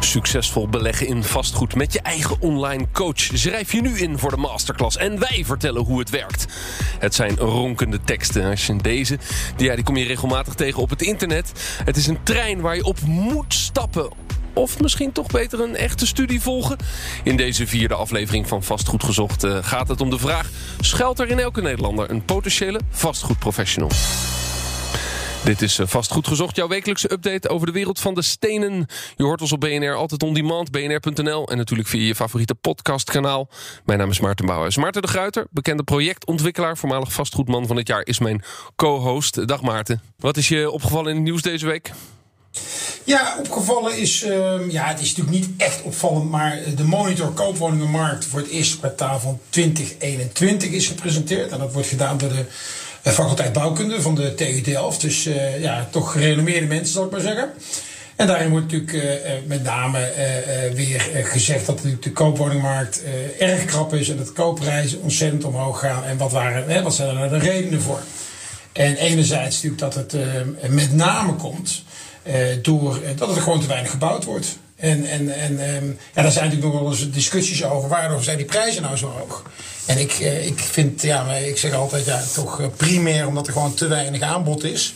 Succesvol beleggen in vastgoed met je eigen online coach. Schrijf je nu in voor de masterclass en wij vertellen hoe het werkt. Het zijn ronkende teksten. Als je deze, die, ja, die kom je regelmatig tegen op het internet. Het is een trein waar je op moet stappen of misschien toch beter een echte studie volgen? In deze vierde aflevering van Vastgoed Gezocht uh, gaat het om de vraag... schuilt er in elke Nederlander een potentiële vastgoedprofessional? Dit is eh, Vastgoed Gezocht, jouw wekelijkse update over de wereld van de stenen. Je hoort ons op BNR, altijd on demand, bnr.nl... en natuurlijk via je favoriete podcastkanaal. Mijn naam is Maarten Bouwhuis. Maarten de Gruiter, bekende projectontwikkelaar... voormalig vastgoedman van het jaar, is mijn co-host. Dag Maarten. Wat is je opgevallen in het nieuws deze week? Ja, opgevallen is, uh, ja, het is natuurlijk niet echt opvallend, maar de monitor koopwoningenmarkt voor het eerste kwartaal van 2021 is gepresenteerd. En dat wordt gedaan door de faculteit bouwkunde van de TU Delft. Dus uh, ja, toch gerenommeerde mensen, zal ik maar zeggen. En daarin wordt natuurlijk uh, met name weer gezegd dat de koopwoningmarkt erg krap is en dat koopprijzen ontzettend omhoog gaan. En wat, waren, wat zijn er nou de redenen voor? En enerzijds natuurlijk dat het met name komt door dat er gewoon te weinig gebouwd wordt. En, en, en um, ja, daar zijn natuurlijk nog wel eens discussies over. Waarom zijn die prijzen nou zo hoog? En ik, uh, ik vind, ja, ik zeg altijd, ja, toch primair omdat er gewoon te weinig aanbod is.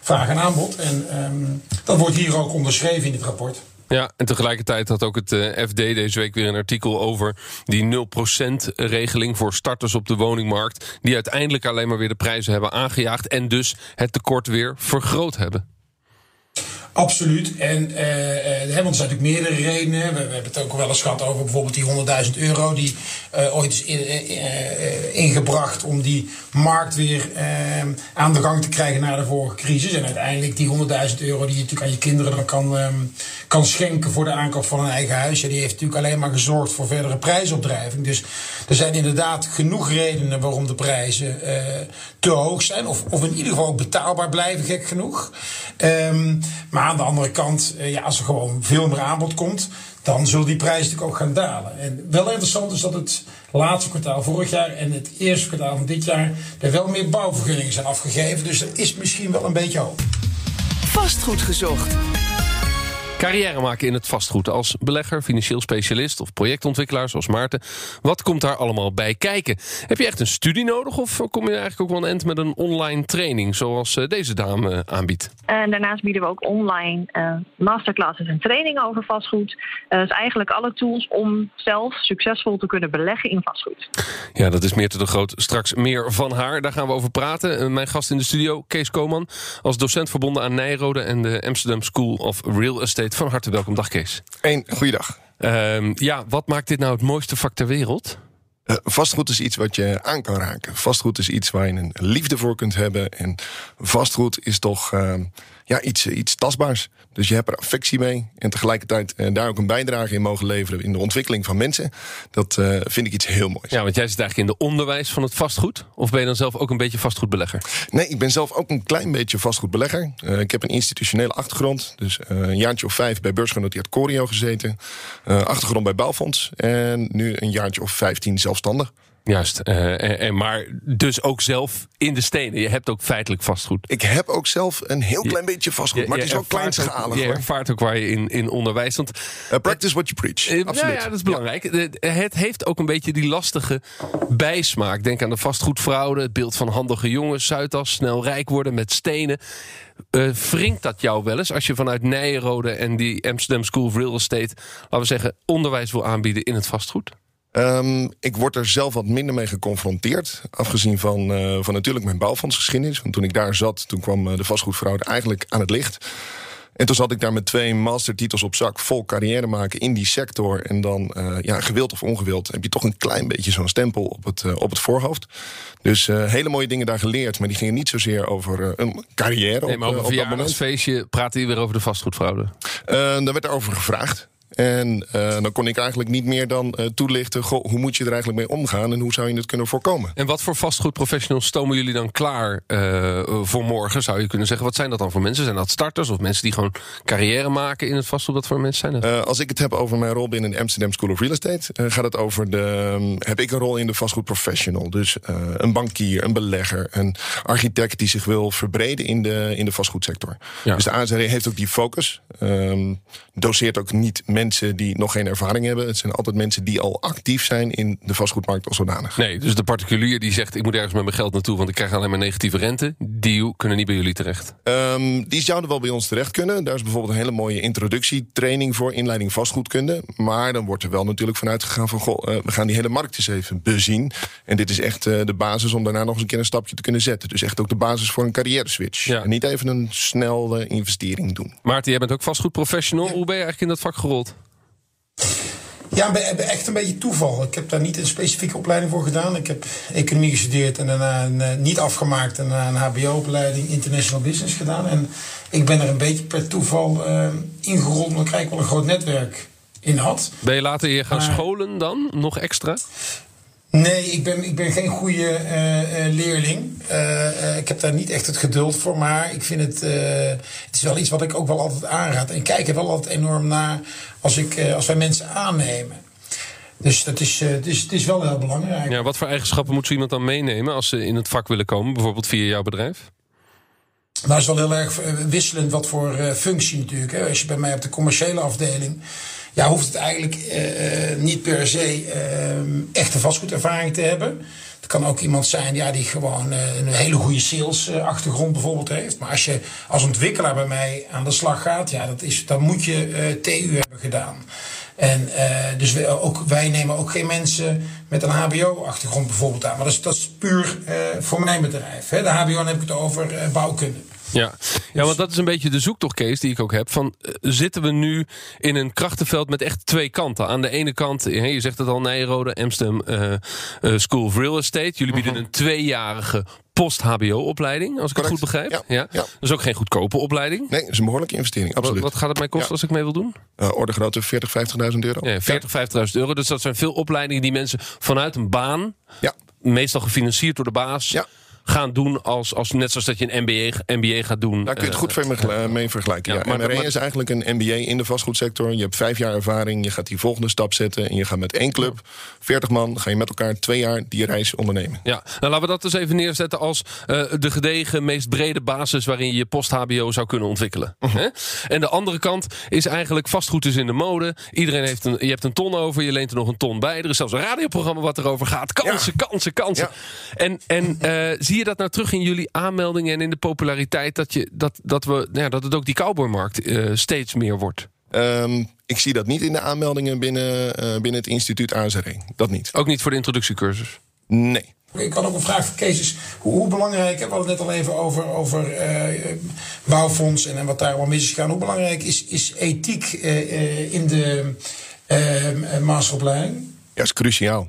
Vraag en aanbod. En um, dat wordt hier ook onderschreven in dit rapport. Ja, en tegelijkertijd had ook het uh, FD deze week weer een artikel over die 0% regeling voor starters op de woningmarkt. Die uiteindelijk alleen maar weer de prijzen hebben aangejaagd en dus het tekort weer vergroot hebben. Absoluut. En, uh, want er zijn natuurlijk meerdere redenen. We, hebben het ook wel eens gehad over bijvoorbeeld die 100.000 euro die uh, ooit is in, ingebracht om die markt weer aan de gang te krijgen na de vorige crisis. En uiteindelijk die 100.000 euro die je natuurlijk aan je kinderen dan kan, um, kan schenken voor de aankoop van een eigen huis. Ja, die heeft natuurlijk alleen maar gezorgd voor verdere prijsopdrijving. Dus er zijn inderdaad genoeg redenen waarom de prijzen te hoog zijn. Of, of in ieder geval ook betaalbaar blijven, gek genoeg. Um, maar aan de andere kant, ja, als er gewoon veel meer aanbod komt, dan zullen die prijzen natuurlijk ook gaan dalen. En wel interessant is dat het laatste kwartaal vorig jaar en het eerste kwartaal van dit jaar er wel meer bouwvergunningen zijn afgegeven. Dus er is misschien wel een beetje hoop. Vastgoed gezocht. Carrière maken in het vastgoed als belegger, financieel specialist of projectontwikkelaar zoals Maarten. Wat komt daar allemaal bij kijken? Heb je echt een studie nodig of kom je eigenlijk ook wel een end met een online training zoals deze dame aanbiedt? En daarnaast bieden we ook online uh, masterclasses en trainingen over vastgoed. Uh, dus eigenlijk alle tools om zelf succesvol te kunnen beleggen in vastgoed. Ja, dat is meer te de groot. Straks meer van haar. Daar gaan we over praten. Uh, mijn gast in de studio, Kees Koman, als docent verbonden aan Nijrode en de Amsterdam School of Real Estate. Van harte welkom. Dag Kees. Een goeiedag. Uh, ja, wat maakt dit nou het mooiste vak ter wereld? Uh, vastgoed is iets wat je aan kan raken. Vastgoed is iets waar je een liefde voor kunt hebben. En vastgoed is toch uh, ja, iets, iets tastbaars. Dus je hebt er affectie mee. En tegelijkertijd uh, daar ook een bijdrage in mogen leveren in de ontwikkeling van mensen. Dat uh, vind ik iets heel moois. Ja, want jij zit eigenlijk in de onderwijs van het vastgoed. Of ben je dan zelf ook een beetje vastgoedbelegger? Nee, ik ben zelf ook een klein beetje vastgoedbelegger. Uh, ik heb een institutionele achtergrond. Dus een jaartje of vijf bij beursgenoteerd Corio gezeten. achtergrond bij Bouwfonds. En nu een jaartje of vijftien zelfstandig. Juist, uh, en, en, maar dus ook zelf in de stenen. Je hebt ook feitelijk vastgoed. Ik heb ook zelf een heel klein je, beetje vastgoed, je, maar het is wel kleinschalig. Je ervaart ook waar je in, in onderwijs stond. Uh, practice what you preach, uh, absoluut. Ja, ja, dat is belangrijk. Ja. Het heeft ook een beetje die lastige bijsmaak. Denk aan de vastgoedfraude, het beeld van handige jongens, Zuidas, snel rijk worden met stenen. Uh, wringt dat jou wel eens als je vanuit Nijrode en die Amsterdam School of Real Estate, laten we zeggen, onderwijs wil aanbieden in het vastgoed? Um, ik word er zelf wat minder mee geconfronteerd. Afgezien van, uh, van natuurlijk mijn bouwfondsgeschiedenis. Want toen ik daar zat, toen kwam uh, de vastgoedfraude eigenlijk aan het licht. En toen zat ik daar met twee mastertitels op zak, vol carrière maken in die sector. En dan, uh, ja, gewild of ongewild, heb je toch een klein beetje zo'n stempel op het, uh, op het voorhoofd. Dus uh, hele mooie dingen daar geleerd, maar die gingen niet zozeer over een carrière. Nee, maar op, op, op dat moment. feestje praatte je weer over de vastgoedfraude? daar werd er over gevraagd. En uh, dan kon ik eigenlijk niet meer dan uh, toelichten... Goh, hoe moet je er eigenlijk mee omgaan en hoe zou je het kunnen voorkomen. En wat voor vastgoedprofessionals stomen jullie dan klaar uh, voor morgen, zou je kunnen zeggen? Wat zijn dat dan voor mensen? Zijn dat starters of mensen die gewoon carrière maken in het vastgoed? Wat voor mensen zijn dat? als ik het heb over mijn rol binnen de Amsterdam School of Real Estate... gaat het over de... Um, heb ik een rol in de vastgoedprofessional. Dus een bankier, een belegger, een architect... die zich wil verbreden in de, in de vastgoedsector. Ja. Dus de AZR heeft ook die focus. Um, doseert ook niet mensen die nog geen ervaring hebben. Het zijn altijd mensen die al actief zijn in de vastgoedmarkt als zodanig. Nee, dus de particulier die zegt ik moet ergens met mijn geld naartoe... want ik krijg alleen maar negatieve rente. Die kunnen niet bij jullie terecht? Um, die zouden wel bij ons terecht kunnen. Daar is bijvoorbeeld een hele mooie introductietraining voor... inleiding vastgoedkunde. Maar dan wordt er wel natuurlijk vanuit gegaan van... Goh, uh, we gaan die hele markt eens even bezien. En dit is echt uh, de basis om daarna nog eens een keer een stapje te kunnen zetten. Dus echt ook de basis voor een carrière switch. Ja. En niet even een snelle investering doen. Maarten, jij bent ook vastgoedprofessional. Ja. Hoe ben je eigenlijk in dat vak gerold? Ja, echt een beetje toeval. Ik heb daar niet een specifieke opleiding voor gedaan. Ik heb economie gestudeerd en daarna een, uh, niet afgemaakt en daarna een HBO-opleiding International Business gedaan. En ik ben er een beetje per toeval uh, ingerold omdat ik eigenlijk wel een groot netwerk in had. Ben je later hier gaan maar, scholen dan, nog extra? Nee, ik ben, ik ben geen goede uh, uh, leerling. Uh, ik heb daar niet echt het geduld voor. Maar ik vind het. het is wel iets wat ik ook wel altijd aanraad. En ik kijk er wel altijd enorm naar als, ik, als wij mensen aannemen. Dus dat is, het, is, het is wel heel belangrijk. Ja, wat voor eigenschappen moet zo iemand dan meenemen als ze in het vak willen komen, bijvoorbeeld via jouw bedrijf? Nou, is wel heel erg wisselend wat voor functie natuurlijk. Hè. Als je bij mij op de commerciële afdeling ja, hoeft het eigenlijk uh, niet per se uh, echte vastgoedervaring te hebben. Het kan ook iemand zijn ja, die gewoon uh, een hele goede sales-achtergrond bijvoorbeeld heeft. Maar als je als ontwikkelaar bij mij aan de slag gaat, ja, dat is, dan moet je TU hebben gedaan. En dus ook, wij nemen ook geen mensen met een HBO-achtergrond bijvoorbeeld aan. Maar dat is, dat is puur voor mijn bedrijf. Hè. De HBO heb ik het over bouwkunde. Ja. ja, want dat is een beetje de zoektocht, Kees, die ik ook heb. Van, uh, zitten we nu in een krachtenveld met echt twee kanten? Aan de ene kant, je zegt het al, Nijrode, Amsterdam uh, uh, School of Real Estate. Jullie bieden een tweejarige post-HBO-opleiding, als ik Correct. het goed begrijp. Ja, ja. ja. Dat is ook geen goedkope opleiding. Nee, dat is een behoorlijke investering, absoluut. Wat, wat gaat het mij kosten ja. als ik mee wil doen? Uh, orde grootte 40, 50.000 euro. Ja, 40, 50.000 euro. Dus dat zijn veel opleidingen die mensen vanuit een baan... Ja. meestal gefinancierd door de baas... Ja gaan doen als, als net zoals dat je een MBA, MBA gaat doen. Daar kun je het goed uh, mee vergelijken. Ja, ja. Maar, MRE is eigenlijk een MBA in de vastgoedsector. Je hebt vijf jaar ervaring, je gaat die volgende stap zetten... en je gaat met één club, 40 man, ga je met elkaar twee jaar die reis ondernemen. Ja, nou laten we dat dus even neerzetten als uh, de gedegen, meest brede basis... waarin je je post-HBO zou kunnen ontwikkelen. Uh -huh. En de andere kant is eigenlijk vastgoed is in de mode. Iedereen heeft een, je hebt een ton over, je leent er nog een ton bij. Er is zelfs een radioprogramma wat erover gaat. Kansen, ja. kansen, kansen. En, en uh, zie je dat nou terug in jullie aanmeldingen en in de populariteit dat, je, dat, dat, we, nou ja, dat het ook die cowboymarkt uh, steeds meer wordt? Um, ik zie dat niet in de aanmeldingen binnen, uh, binnen het instituut AZR. Dat niet. Ook niet voor de introductiecursus? Nee. Ik kan ook een vraag voor Kees is, hoe, hoe belangrijk, we hadden het net al even over, over uh, bouwfonds en, en wat daar allemaal mis is gegaan. Hoe belangrijk is, is ethiek uh, in de masteropleiding? Ja, is cruciaal.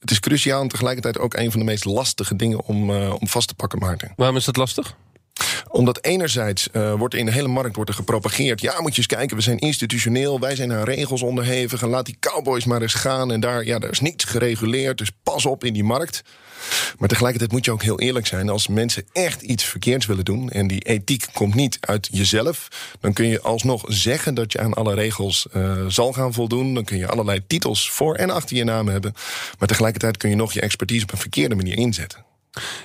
Het is cruciaal en tegelijkertijd ook een van de meest lastige dingen om, uh, om vast te pakken, Maarten. Waarom is dat lastig? Omdat enerzijds uh, wordt in de hele markt wordt er gepropageerd... ja, moet je eens kijken, we zijn institutioneel, wij zijn aan regels onderhevig... en laat die cowboys maar eens gaan en daar, ja, daar is niets gereguleerd... dus pas op in die markt. Maar tegelijkertijd moet je ook heel eerlijk zijn. Als mensen echt iets verkeerds willen doen en die ethiek komt niet uit jezelf, dan kun je alsnog zeggen dat je aan alle regels uh, zal gaan voldoen. Dan kun je allerlei titels voor en achter je naam hebben. Maar tegelijkertijd kun je nog je expertise op een verkeerde manier inzetten.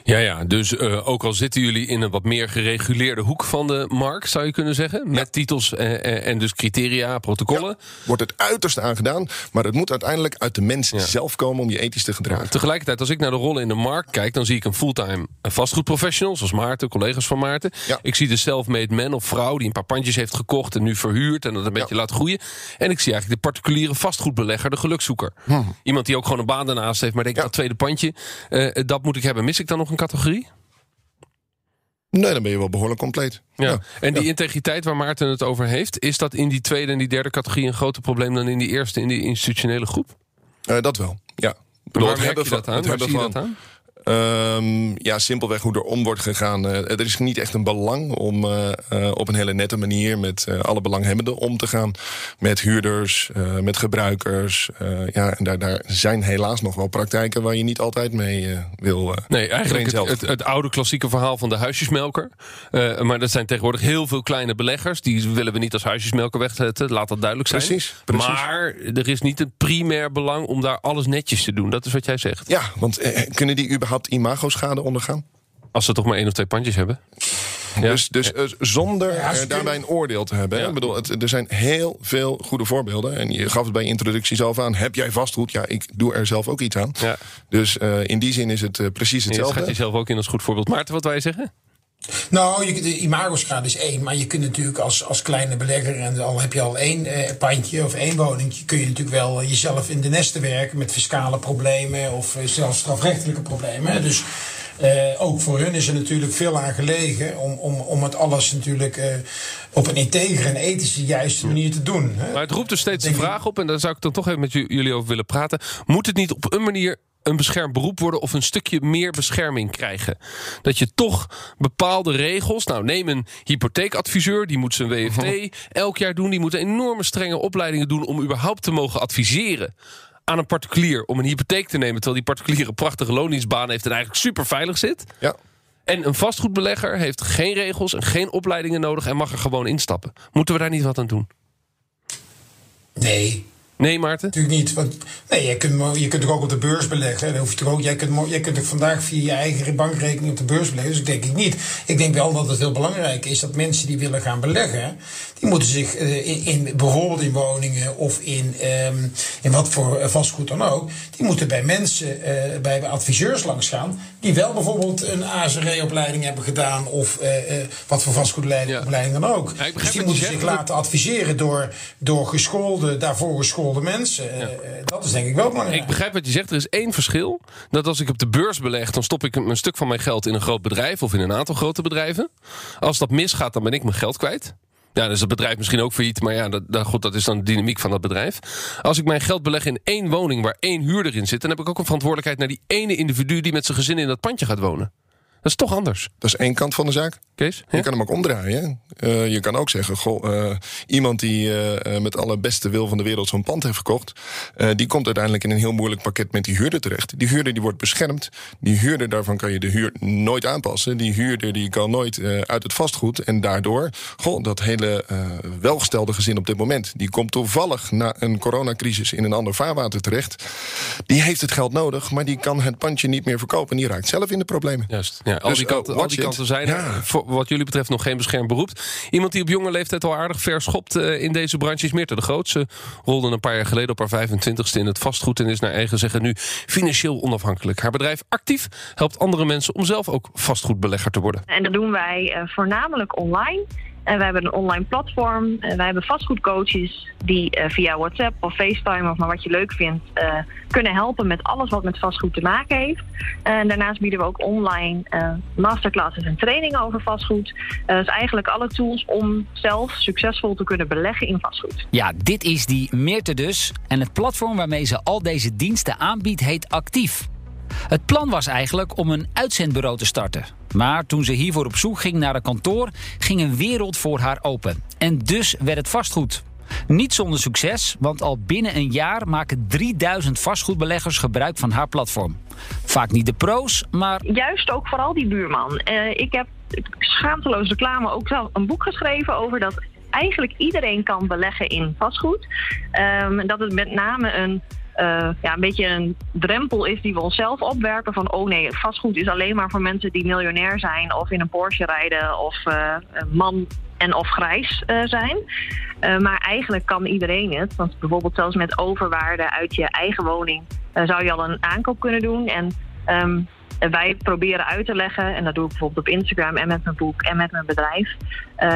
Ja, ja, dus uh, ook al zitten jullie in een wat meer gereguleerde hoek van de markt, zou je kunnen zeggen. Met titels uh, en dus criteria, protocollen. Ja, wordt het uiterst aangedaan, maar het moet uiteindelijk uit de mensen ja. zelf komen om je ethisch te gedragen. tegelijkertijd, als ik naar de rollen in de markt kijk, dan zie ik een fulltime vastgoedprofessional, zoals Maarten, collega's van Maarten. Ik zie de self-made man of vrouw die een paar pandjes heeft gekocht en nu verhuurt en dat een beetje laat groeien. En ik zie eigenlijk de particuliere vastgoedbelegger, de gelukzoeker. Hm. Iemand die ook gewoon een baan daarnaast heeft, maar denkt dat tweede pandje, uh, dat moet ik hebben Mis ik dan nog een categorie? Nee, dan ben je wel behoorlijk compleet. Ja. ja. En die ja. integriteit waar Maarten het over heeft... is dat in die tweede en die derde categorie... een groter probleem dan in die eerste, in die institutionele groep? Uh, dat wel, ja. Waar merk je dat aan? Waar zie je dat aan? Ehm, ja, simpelweg hoe er om wordt gegaan. Eh, er is niet echt een belang om eh, eh, op een hele nette manier met alle belanghebbenden om te gaan. Met huurders, met gebruikers. ja, en daar, daar zijn helaas nog wel praktijken waar je niet altijd mee wil. nee, eigenlijk het, het, het, oude klassieke verhaal van de huisjesmelker. maar dat zijn tegenwoordig heel veel kleine beleggers. Die willen we niet als huisjesmelker wegzetten. Laat dat duidelijk zijn. Precies, precies. Maar er is niet een primair belang om daar alles netjes te doen. Dat is wat jij zegt. Ja, want kunnen die überhaupt imago-schade ondergaan? Als ze toch maar één of twee pandjes hebben. Ja. Dus, dus uh, zonder ja, daarbij een oordeel te hebben. Ja. Ik bedoel, het, er zijn heel veel goede voorbeelden. En je gaf het bij introductie zelf aan. Heb jij vastgoed? Ja, ik doe er zelf ook iets aan. Dus uh, in die zin is het uh, precies hetzelfde. Je gaat jezelf ook in als goed voorbeeld. Maarten, wat wij zeggen? Nou, je, de imago-schade is één. Maar je kunt natuurlijk als, als kleine belegger... en al heb je al één eh, pandje of één woningje... kun je natuurlijk wel jezelf in de nesten werken... met fiscale problemen of eh, zelfs strafrechtelijke problemen. Dus uh, ook voor hun is er natuurlijk veel aan gelegen... om, om, om het alles natuurlijk uh, op een integere en ethische juiste manier te doen. Hè? Maar het roept er steeds de vraag op... en daar zou ik dan toch even met jullie over willen praten. Moet het niet op een manier een beschermd beroep worden of een stukje meer bescherming krijgen. Dat je toch bepaalde regels. Nou, neem een hypotheekadviseur, die moet zijn WFT mhm. elk jaar doen. Die moet enorme strenge opleidingen doen om überhaupt te mogen adviseren aan een particulier om een hypotheek te nemen. Terwijl die particulier een prachtige loningsbaan heeft en eigenlijk super veilig zit. Ja. En een vastgoedbelegger heeft geen regels en geen opleidingen nodig en mag er gewoon instappen. Moeten we daar niet wat aan doen? Nee, Nee, Maarten? Natuurlijk niet. Want, nee, je kunt, je kunt er ook op de beurs beleggen. Dan hoef je toch ook, jij, kunt, jij kunt er vandaag via je eigen bankrekening op de beurs beleggen. Dus denk ik niet. Ik denk wel dat het heel belangrijk is dat mensen die willen gaan beleggen, die moeten zich uh, in, in, bijvoorbeeld in woningen of in, um, in wat voor eh, vastgoed dan ook, die moeten bij mensen, uh, bij adviseurs langs gaan, die wel bijvoorbeeld een ASRE-opleiding hebben gedaan of uh, wat voor vastgoedopleiding dan ook. Ja, dus die moeten zich laten adviseren door, door geschoolde, daarvoor geschoolde de mensen. Eh, eh, dat is denk ik wel belangrijk. Ik begrijp wat je zegt. Er is één verschil. Dat als ik op de beurs beleg, dan stop ik een stuk van mijn geld in een groot bedrijf of in een aantal grote bedrijven. Als dat misgaat, dan ben ik mijn geld kwijt. Ja, dan is het bedrijf misschien ook failliet, maar ja, dat, dat, goed, dat is dan de dynamiek van dat bedrijf. Als ik mijn geld beleg in één woning waar één huurder in zit, dan heb ik ook een verantwoordelijkheid naar die ene individu die met zijn gezin in dat pandje gaat wonen. Dat is toch anders. Dat is één kant van de zaak. Kees? Je kan hem ook omdraaien. Uh, je kan ook zeggen, goh, uh, iemand die uh, met alle beste wil van de wereld zo'n pand heeft verkocht, die komt uiteindelijk in een heel moeilijk pakket met die huurder terecht. Die huurder die wordt beschermd. Die huurder, daarvan kan je de huur nooit aanpassen. Die huurder die kan nooit uit het vastgoed. En daardoor, goh, dat hele welgestelde gezin op dit moment, die komt toevallig na een coronacrisis in een ander vaarwater terecht. Die heeft het geld nodig, maar die kan het pandje niet meer verkopen. En die raakt zelf in de problemen. Juist. Ja, al, dus, die kanten, al die kanten zijn er. Voor wat jullie betreft nog geen beschermd beroep. Iemand die op jonge leeftijd al aardig verschopt uh, in deze branche is Meerte de Grootse. Rolde een paar jaar geleden op haar 25ste in het vastgoed... en is naar eigen zeggen nu financieel onafhankelijk. Haar bedrijf Actief helpt andere mensen om zelf ook vastgoedbelegger te worden. En dat doen wij uh, voornamelijk online... En wij hebben een online platform. En wij hebben vastgoedcoaches die uh, via WhatsApp of FaceTime of maar wat je leuk vindt, uh, kunnen helpen met alles wat met vastgoed te maken heeft. En daarnaast bieden we ook online masterclasses en trainingen over vastgoed. dus eigenlijk alle tools om zelf succesvol te kunnen beleggen in vastgoed. Ja, dit is die Meerte dus. En het platform waarmee ze al deze diensten aanbiedt heet Actief. Het plan was eigenlijk om een uitzendbureau te starten. Maar toen ze hiervoor op zoek ging naar een kantoor, ging een wereld voor haar open. En dus werd het vastgoed. Niet zonder succes, want al binnen een jaar maken 3000 vastgoedbeleggers gebruik van haar platform. Vaak niet de pro's, maar. Juist ook vooral die buurman. Uh, ik heb schaamteloos reclame ook zelf een boek geschreven over dat eigenlijk iedereen kan beleggen in vastgoed. Um, dat het met name een uh, ja, een beetje een drempel is die we onszelf opwerpen. Van oh nee, vastgoed is alleen maar voor mensen die miljonair zijn of in een Porsche rijden of uh, man en of grijs uh, zijn. maar eigenlijk kan iedereen het. Want bijvoorbeeld zelfs met overwaarde uit je eigen woning zou je al een aankoop kunnen doen. En um, wij proberen uit te leggen, en dat doe ik bijvoorbeeld op Instagram en met mijn boek en met mijn bedrijf,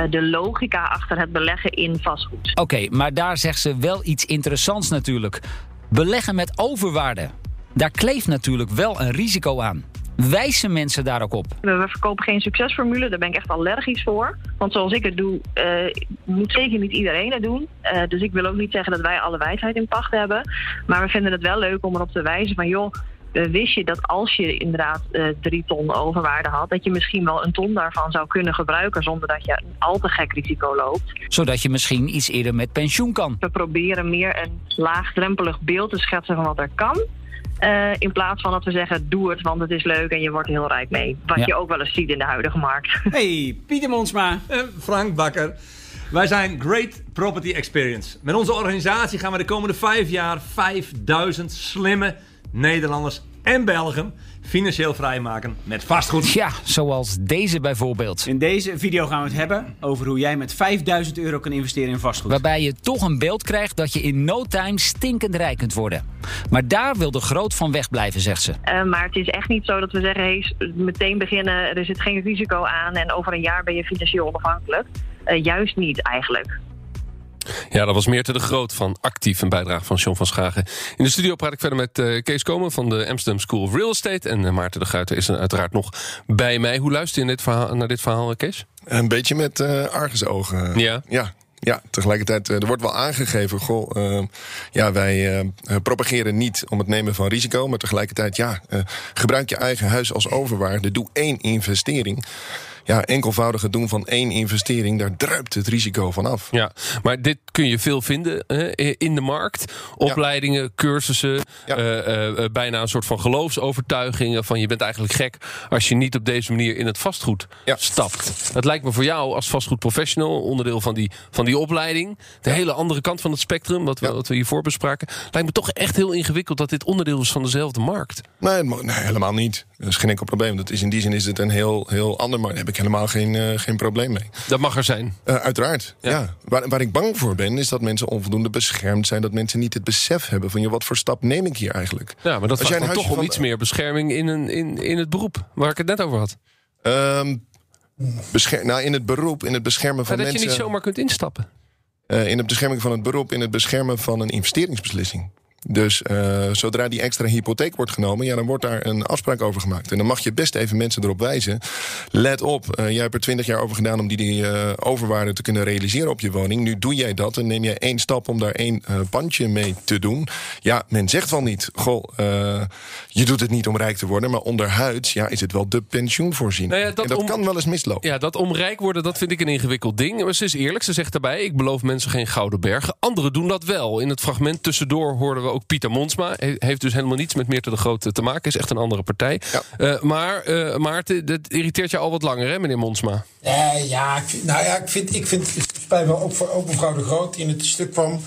de logica achter het beleggen in vastgoed. Oké, maar daar zegt ze wel iets interessants natuurlijk. Beleggen met overwaarde. Daar kleeft natuurlijk wel een risico aan. Wijzen mensen daar ook op? We verkopen geen succesformule, daar ben ik echt allergisch voor. Want zoals ik het doe, uh, moet zeker niet iedereen het doen. Uh, dus ik wil ook niet zeggen dat wij alle wijsheid in pacht hebben. Maar we vinden het wel leuk om erop te wijzen van... joh, eh, wist je dat als je inderdaad eh, drie ton overwaarde had, dat je misschien wel een ton daarvan zou kunnen gebruiken zonder dat je een al te gek risico loopt. Zodat je misschien iets eerder met pensioen kan. We proberen meer een laagdrempelig beeld te schetsen van wat er kan. eh, in plaats van dat we zeggen, doe het, want het is leuk en je wordt heel rijk mee. Wat Ja. je ook wel eens ziet in de huidige markt. Hey, Pieter Monsma. En Frank Bakker. Wij zijn Great Property Experience. Met onze organisatie gaan we de komende vijf jaar 5000 slimme Nederlanders en Belgen financieel vrijmaken met vastgoed. Ja, zoals deze bijvoorbeeld. In deze video gaan we het hebben over hoe jij met 5000 euro kan investeren in vastgoed. Waarbij je toch een beeld krijgt dat je in no time stinkend rijk kunt worden. Maar daar wil de groot van weg blijven, zegt ze. Eh, maar het is echt niet zo dat we zeggen, hey, meteen beginnen, er zit geen risico aan en over een jaar ben je financieel onafhankelijk. Eh, juist niet eigenlijk. Ja, dat was Meerte de Groot van Actief, een bijdrage van John van Schagen. In de studio praat ik verder met eh, Kees Komen van de Amsterdam School of Real Estate. En eh, Maarten de Guiter is er uiteraard nog bij mij. Hoe luister je in dit verhaal, naar dit verhaal, eh, Kees? Een beetje met eh argusogen. Ja. Ja. Ja, tegelijkertijd, er wordt wel aangegeven, goh, eh, ja, wij propageren niet om het nemen van risico, maar tegelijkertijd, ja, gebruik je eigen huis als overwaarde, doe één investering. Ja, enkelvoudige doen van één investering, daar druipt het risico van af. Ja, maar dit kun je veel vinden eh, in de markt. Opleidingen, cursussen, Ja. eh, eh, eh, bijna een soort van geloofsovertuigingen van je bent eigenlijk gek als je niet op deze manier in het vastgoed Ja. stapt. Het lijkt me voor jou als vastgoedprofessional, onderdeel van die, van die opleiding, de hele andere kant van het spectrum, wat we, wat we hiervoor bespraken, lijkt me toch echt heel ingewikkeld dat dit onderdeel is van dezelfde markt. Nee, het helemaal niet. Dat is geen enkel probleem. Dat is, in die zin is het een heel, heel ander, daar heb ik helemaal geen, eh, geen probleem mee. Dat mag er zijn. Eh, uiteraard, Ja. ja. Waar, waar ik bang voor ben, is dat mensen onvoldoende beschermd zijn. Dat mensen niet het besef hebben van, joh, wat voor stap neem ik hier eigenlijk? Ja, maar dat Als vraagt toch om iets meer bescherming in, een, in, in het beroep, waar ik het net over had. Ehm, bescher- nou, in het beroep, in het beschermen Ja, van dat mensen... je niet zomaar kunt instappen. Eh, in het bescherming van het beroep, in het beschermen van een investeringsbeslissing. Dus eh, zodra die extra hypotheek wordt genomen, ja, dan wordt daar een afspraak over gemaakt. En dan mag je best even mensen erop wijzen. Let op, eh, jij hebt er twintig jaar over gedaan om die, die eh, overwaarde te kunnen realiseren op je woning. Nu doe jij dat en neem jij één stap om daar één pandje mee te doen. Ja, men zegt wel niet, goh, je doet het niet om rijk te worden, maar onderhuids ja, is het wel de pensioenvoorziening. Nou ja, dat en dat om- kan wel eens mislopen. Ja, dat om rijk worden, dat vind ik een ingewikkeld ding. Maar ze is eerlijk, ze zegt daarbij... ik beloof mensen geen gouden bergen. Anderen doen dat wel. In het fragment tussendoor hoorden we ook Pieter Monsma. He- heeft dus helemaal niets met Meerte de Grote te maken. Is echt een andere partij. Ja. Eh, maar eh, Maarten, dat irriteert je al wat langer, hè, meneer Monsma? Eh, ja, ik vind, nou ja, ik vind, ik vind het spijt me ook voor ook mevrouw de Groot die in het stuk kwam.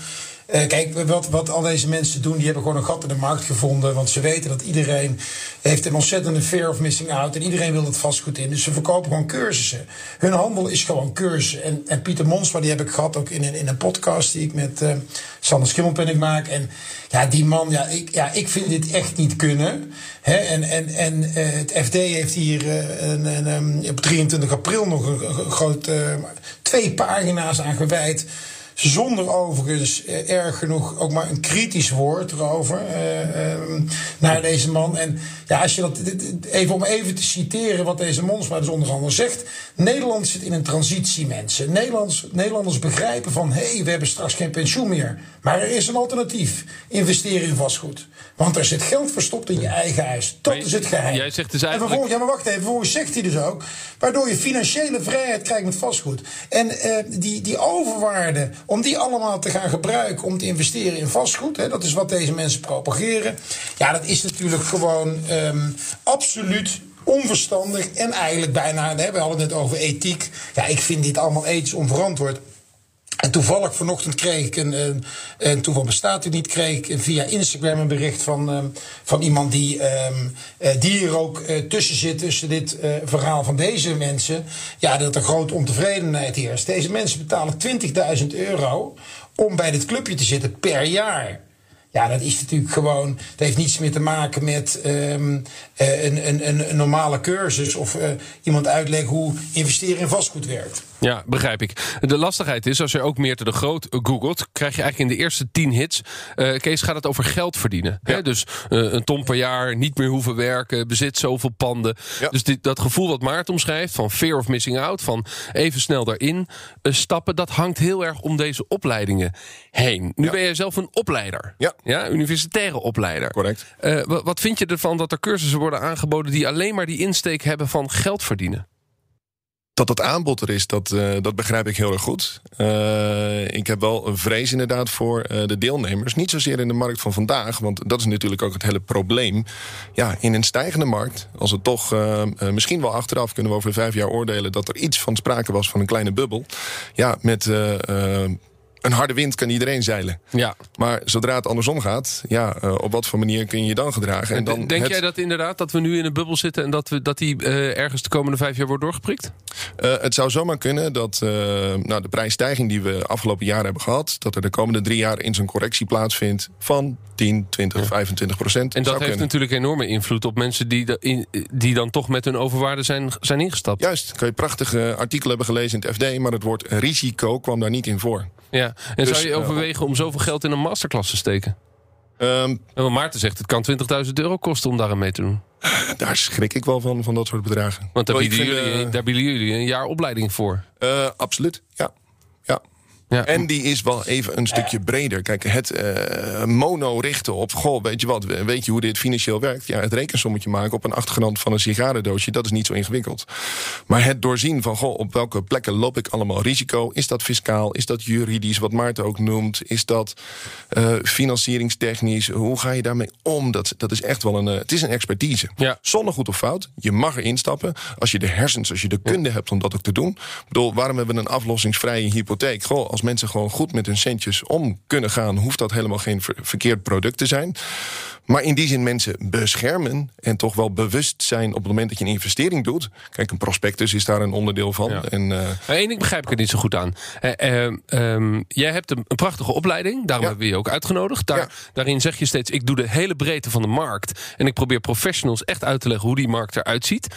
Eh, kijk, wat, wat al deze mensen doen, die hebben gewoon een gat in de markt gevonden. Want ze weten dat iedereen heeft een ontzettende fear of missing out. En iedereen wil het vastgoed in. Dus ze verkopen gewoon cursussen. Hun handel is gewoon cursussen. En, en Pieter Monsma, die heb ik gehad ook in een, in een podcast die ik met eh Sander Schimmelpenning maak. En ja, die man, ja, ik, ja, ik vind dit echt niet kunnen. Hè? En, en, en eh, het FD heeft hier eh, een, ehm, op 23 april nog een, een groot, eh, twee pagina's aan gewijd. Zonder overigens eh, erg genoeg ook maar een kritisch woord erover eh, ehm, naar deze man. En ja, als je dat even om even te citeren wat deze Monsma dus onder andere zegt. Nederland zit in een transitie, mensen. Nederlands, Nederlanders begrijpen van hé, hey, we hebben straks geen pensioen meer. Maar er is een alternatief. Investeren in vastgoed. Want er zit geld verstopt in je eigen huis. Dat is het geheim. jij zegt dus En eigenlijk- vervolgens, ja, maar wacht even. Vervolgens zegt hij dus ook. Waardoor je financiële vrijheid krijgt met vastgoed. En eh, die, die overwaarde, om die allemaal te gaan gebruiken om te investeren in vastgoed. Hè, dat is wat deze mensen propageren. Ja, dat is natuurlijk gewoon ehm, absoluut onverstandig. En eigenlijk bijna, we hadden het net over ethiek. Ja, ik vind dit allemaal ethisch onverantwoord. En toevallig vanochtend kreeg ik een, een, en toeval bestaat het niet, kreeg ik via Instagram een bericht van, ehm, van iemand die, ehm, eh, die hier ook eh, tussen zit, tussen dit eh, verhaal van deze mensen. Ja, dat er grote ontevredenheid heerst. Deze mensen betalen 20.000 euro om bij dit clubje te zitten per jaar. Ja, dat is natuurlijk gewoon. Het heeft niets meer te maken met eh, een, een, een, een normale cursus of iemand uitleggen hoe investeren in vastgoed werkt. Ja, begrijp ik. De lastigheid is, als je ook meer te de Groot googelt... krijg je eigenlijk in de eerste tien hits... eh, Kees, gaat het over geld verdienen. Hè? Dus eh, een ton per jaar, niet meer hoeven werken... bezit zoveel panden. Ja. Dus dit, dat gevoel wat Maarten omschrijft... van fear of missing out, van even snel daarin eh, stappen... dat hangt heel erg om deze opleidingen heen. Nu Ja. ben jij zelf een opleider. Ja. ja universitaire opleider. Correct. Wa- wat vind je ervan dat er cursussen worden aangeboden... die alleen maar die insteek hebben van geld verdienen? Dat het aanbod er is, dat, eh, dat begrijp ik heel erg goed. Eh, ik heb wel een vrees inderdaad voor eh, de deelnemers. Niet zozeer in de markt van vandaag, want dat is natuurlijk ook het hele probleem. Ja, in een stijgende markt, als het toch misschien wel achteraf kunnen we over vijf jaar oordelen dat er iets van sprake was van een kleine bubbel. Ja, met. Een harde wind kan iedereen zeilen. Ja. Maar zodra het andersom gaat, ja, eh, op wat voor manier kun je je dan gedragen? En dan Denk het- jij dat inderdaad dat we nu in een bubbel zitten en dat, we, dat die eh, ergens de komende vijf jaar wordt doorgeprikt? Eh, het zou zomaar kunnen dat nou, de prijsstijging die we afgelopen jaar hebben gehad, dat er de komende drie jaar in zo'n correctie plaatsvindt van 10, 20, 25 procent. En dat heeft kunnen. natuurlijk enorme invloed op mensen die, da- in- die dan toch met hun overwaarde zijn, zijn ingestapt. Juist, kan je prachtige artikelen hebben gelezen in het FD, maar het woord risico kwam daar niet in voor. Ja. En Dus, zou je eh, overwegen om zoveel geld in een masterclass te steken? En wat Maarten zegt, het kan 20.000 euro kosten om daaraan mee te doen. daar schrik ik wel van, van dat soort bedragen. Want daar bieden, jullie, eh, daar bieden jullie een jaar opleiding voor. eh, absoluut, ja. Ja. En die is wel even een stukje breder. Kijk, het eh, mono richten op... Goh, weet je wat, weet je hoe dit financieel werkt? Ja, het rekensommetje maken op een achtergrond van een sigarendoosje... dat is niet zo ingewikkeld. Maar het doorzien van, goh, op welke plekken loop ik allemaal risico? Is dat fiscaal? Is dat juridisch, wat Maarten ook noemt? Is dat eh, financieringstechnisch? Hoe ga je daarmee om? Dat, dat is echt wel een... eh, het is een expertise. Ja. Zonder goed of fout. Je mag erin stappen. Als je de hersens, als je de kunde hebt om dat ook te doen. Ik bedoel, waarom hebben we een aflossingsvrije hypotheek? Goh, als mensen gewoon goed met hun centjes om kunnen gaan... hoeft dat helemaal geen ver- verkeerd product te zijn. Maar in die zin mensen beschermen... en toch wel bewust zijn op het moment dat je een investering doet. Kijk, een prospectus is daar een onderdeel van. Ja. En, eh, Maar één ding begrijp ik er niet zo goed aan. Eh, eh, ehm, jij hebt een, een prachtige opleiding. Daarom Ja. hebben we je ook uitgenodigd. Daar, Ja. Daarin zeg je steeds, ik doe de hele breedte van de markt. En ik probeer professionals echt uit te leggen hoe die markt eruit ziet.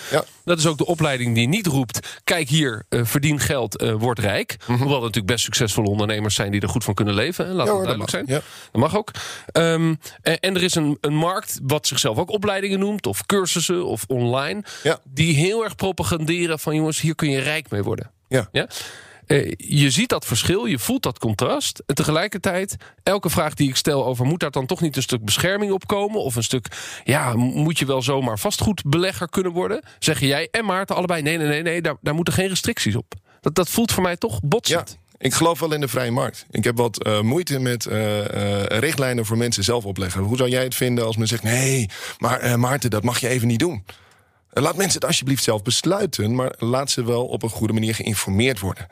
Dat is ook de opleiding die niet roept... kijk hier, eh, verdien geld, eh, word rijk. Hoewel er natuurlijk best succesvolle ondernemers zijn... die er goed van kunnen leven. Hè? Laat. Ja, hoor, duidelijk dat zijn. Ja. Dat mag ook. Ehm, en, en er is een, een markt wat zichzelf ook opleidingen noemt... of cursussen of online... Ja. die heel erg propaganderen van... jongens, hier kun je rijk mee worden. ja. Ja? Eh, je ziet dat verschil, je voelt dat contrast. En tegelijkertijd, elke vraag die ik stel over... moet daar dan toch niet een stuk bescherming op komen? Of een stuk, ja, moet je wel zomaar vastgoedbelegger kunnen worden? Zeggen jij en Maarten allebei... nee, nee, nee, nee daar, daar moeten geen restricties op. Dat, dat voelt voor mij toch Ja, botsend. Ik geloof wel in de vrije markt. Ik heb wat eh, moeite met eh, eh, richtlijnen voor mensen zelf opleggen. Hoe zou jij het vinden als men zegt: nee, maar Maarten, dat mag je even niet doen? Laat mensen het alsjeblieft zelf besluiten, maar laat ze wel op een goede manier geïnformeerd worden.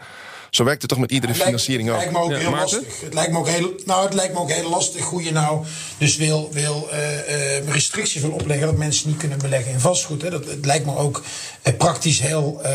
Zo werkt het toch met iedere Het lijkt- financiering het ook. lijkt me ook Ja, heel Maarten? lastig. Het lijkt me ook heel, nou, het lijkt me ook heel lastig hoe je nou dus wil, wil eh, eh, restricties wil opleggen dat mensen niet kunnen beleggen in vastgoed. Hè. Dat, het lijkt me ook eh, praktisch heel eh,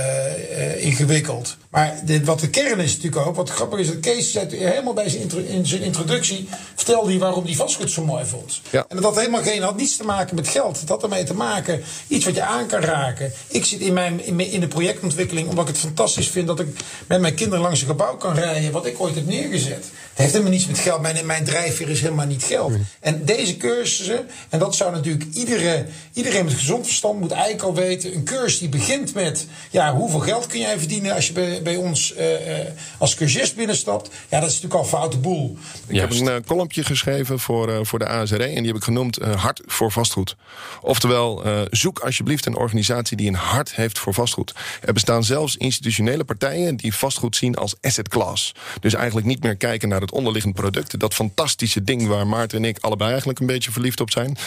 eh, ingewikkeld. Maar dit, wat de kern is natuurlijk ook, wat grappig is, dat Kees zei helemaal bij zijn, intro- in zijn introductie, vertelde hij waarom hij vastgoed zo mooi vond. Ja. En dat had helemaal geen, had niets te maken met geld. Het had ermee te maken, iets wat je aan kan raken. Ik zit in, mijn, in, mijn- in de projectontwikkeling, omdat ik het fantastisch vind dat ik met mijn kinderen langs een gebouw kan rijden, wat ik ooit heb neergezet. Het heeft helemaal niets met geld. Mijn, mijn drijfveer is helemaal niet geld. En deze cursussen, en dat zou natuurlijk iedere, iedereen met gezond verstand moet eigenlijk al weten. Een cursus die begint met, ja, hoeveel geld kun jij verdienen als je bij, bij ons eh, eh, als cursist binnenstapt. Ja, dat is natuurlijk al een foute boel. Ik heb een uh, kolompje geschreven voor, uh, voor de ASRE en die heb ik genoemd uh, Hart voor vastgoed. Oftewel, uh, zoek alsjeblieft een organisatie die een hart heeft voor vastgoed. Er bestaan zelfs institutionele partijen die vastgoed zien als asset class. Dus eigenlijk niet meer kijken naar het onderliggend product. Dat fantastische ding waar Maarten en ik allebei eigenlijk een beetje verliefd op zijn.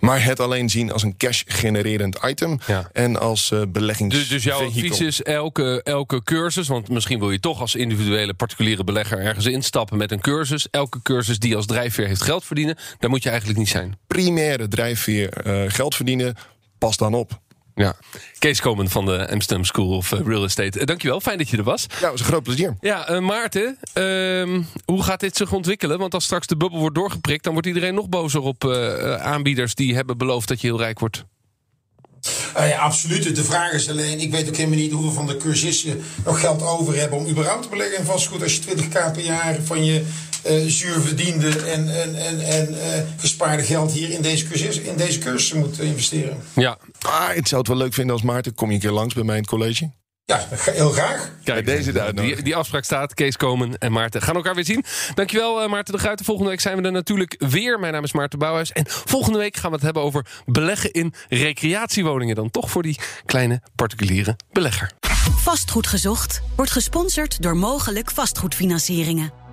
Maar het alleen zien als een cash-genererend item Ja. en als uh, beleggings. Dus, dus jouw advies is elke, elke cursus, want misschien wil je toch als individuele particuliere belegger ergens instappen met een cursus. Elke cursus die als drijfveer heeft geld verdienen, daar moet je eigenlijk niet zijn. Primaire drijfveer uh, geld verdienen, pas dan op. Ja, Kees Komen van de Amsterdam School of Real Estate. Uh, dankjewel, fijn dat je er was. Ja, was een groot plezier. Ja, uh, Maarten, uh, hoe gaat dit zich ontwikkelen? Want als straks de bubbel wordt doorgeprikt... dan wordt iedereen nog bozer op uh, aanbieders die hebben beloofd dat je heel rijk wordt. Uh, ja, absoluut. De vraag is alleen, ik weet ook helemaal niet hoeveel van de cursisten nog geld over hebben om überhaupt te beleggen in vastgoed. Als je 20k per jaar van je uh, zuur verdiende en, en, en, en uh, gespaarde geld hier in deze, cursus, in deze cursus moet investeren. Ja. Ah, ik zou het wel leuk vinden als Maarten, kom je een keer langs bij mij in het college? Ja, heel graag. Kijk, deze daar, die, die afspraak staat. Kees Komen en Maarten gaan elkaar weer zien. Dankjewel uh, Maarten de Gruijten. Volgende week zijn we er natuurlijk weer. Mijn naam is Maarten Bouwhuis. En volgende week gaan we het hebben over beleggen in recreatiewoningen. Dan toch voor die kleine particuliere belegger. Vastgoed gezocht wordt gesponsord door mogelijk vastgoedfinancieringen.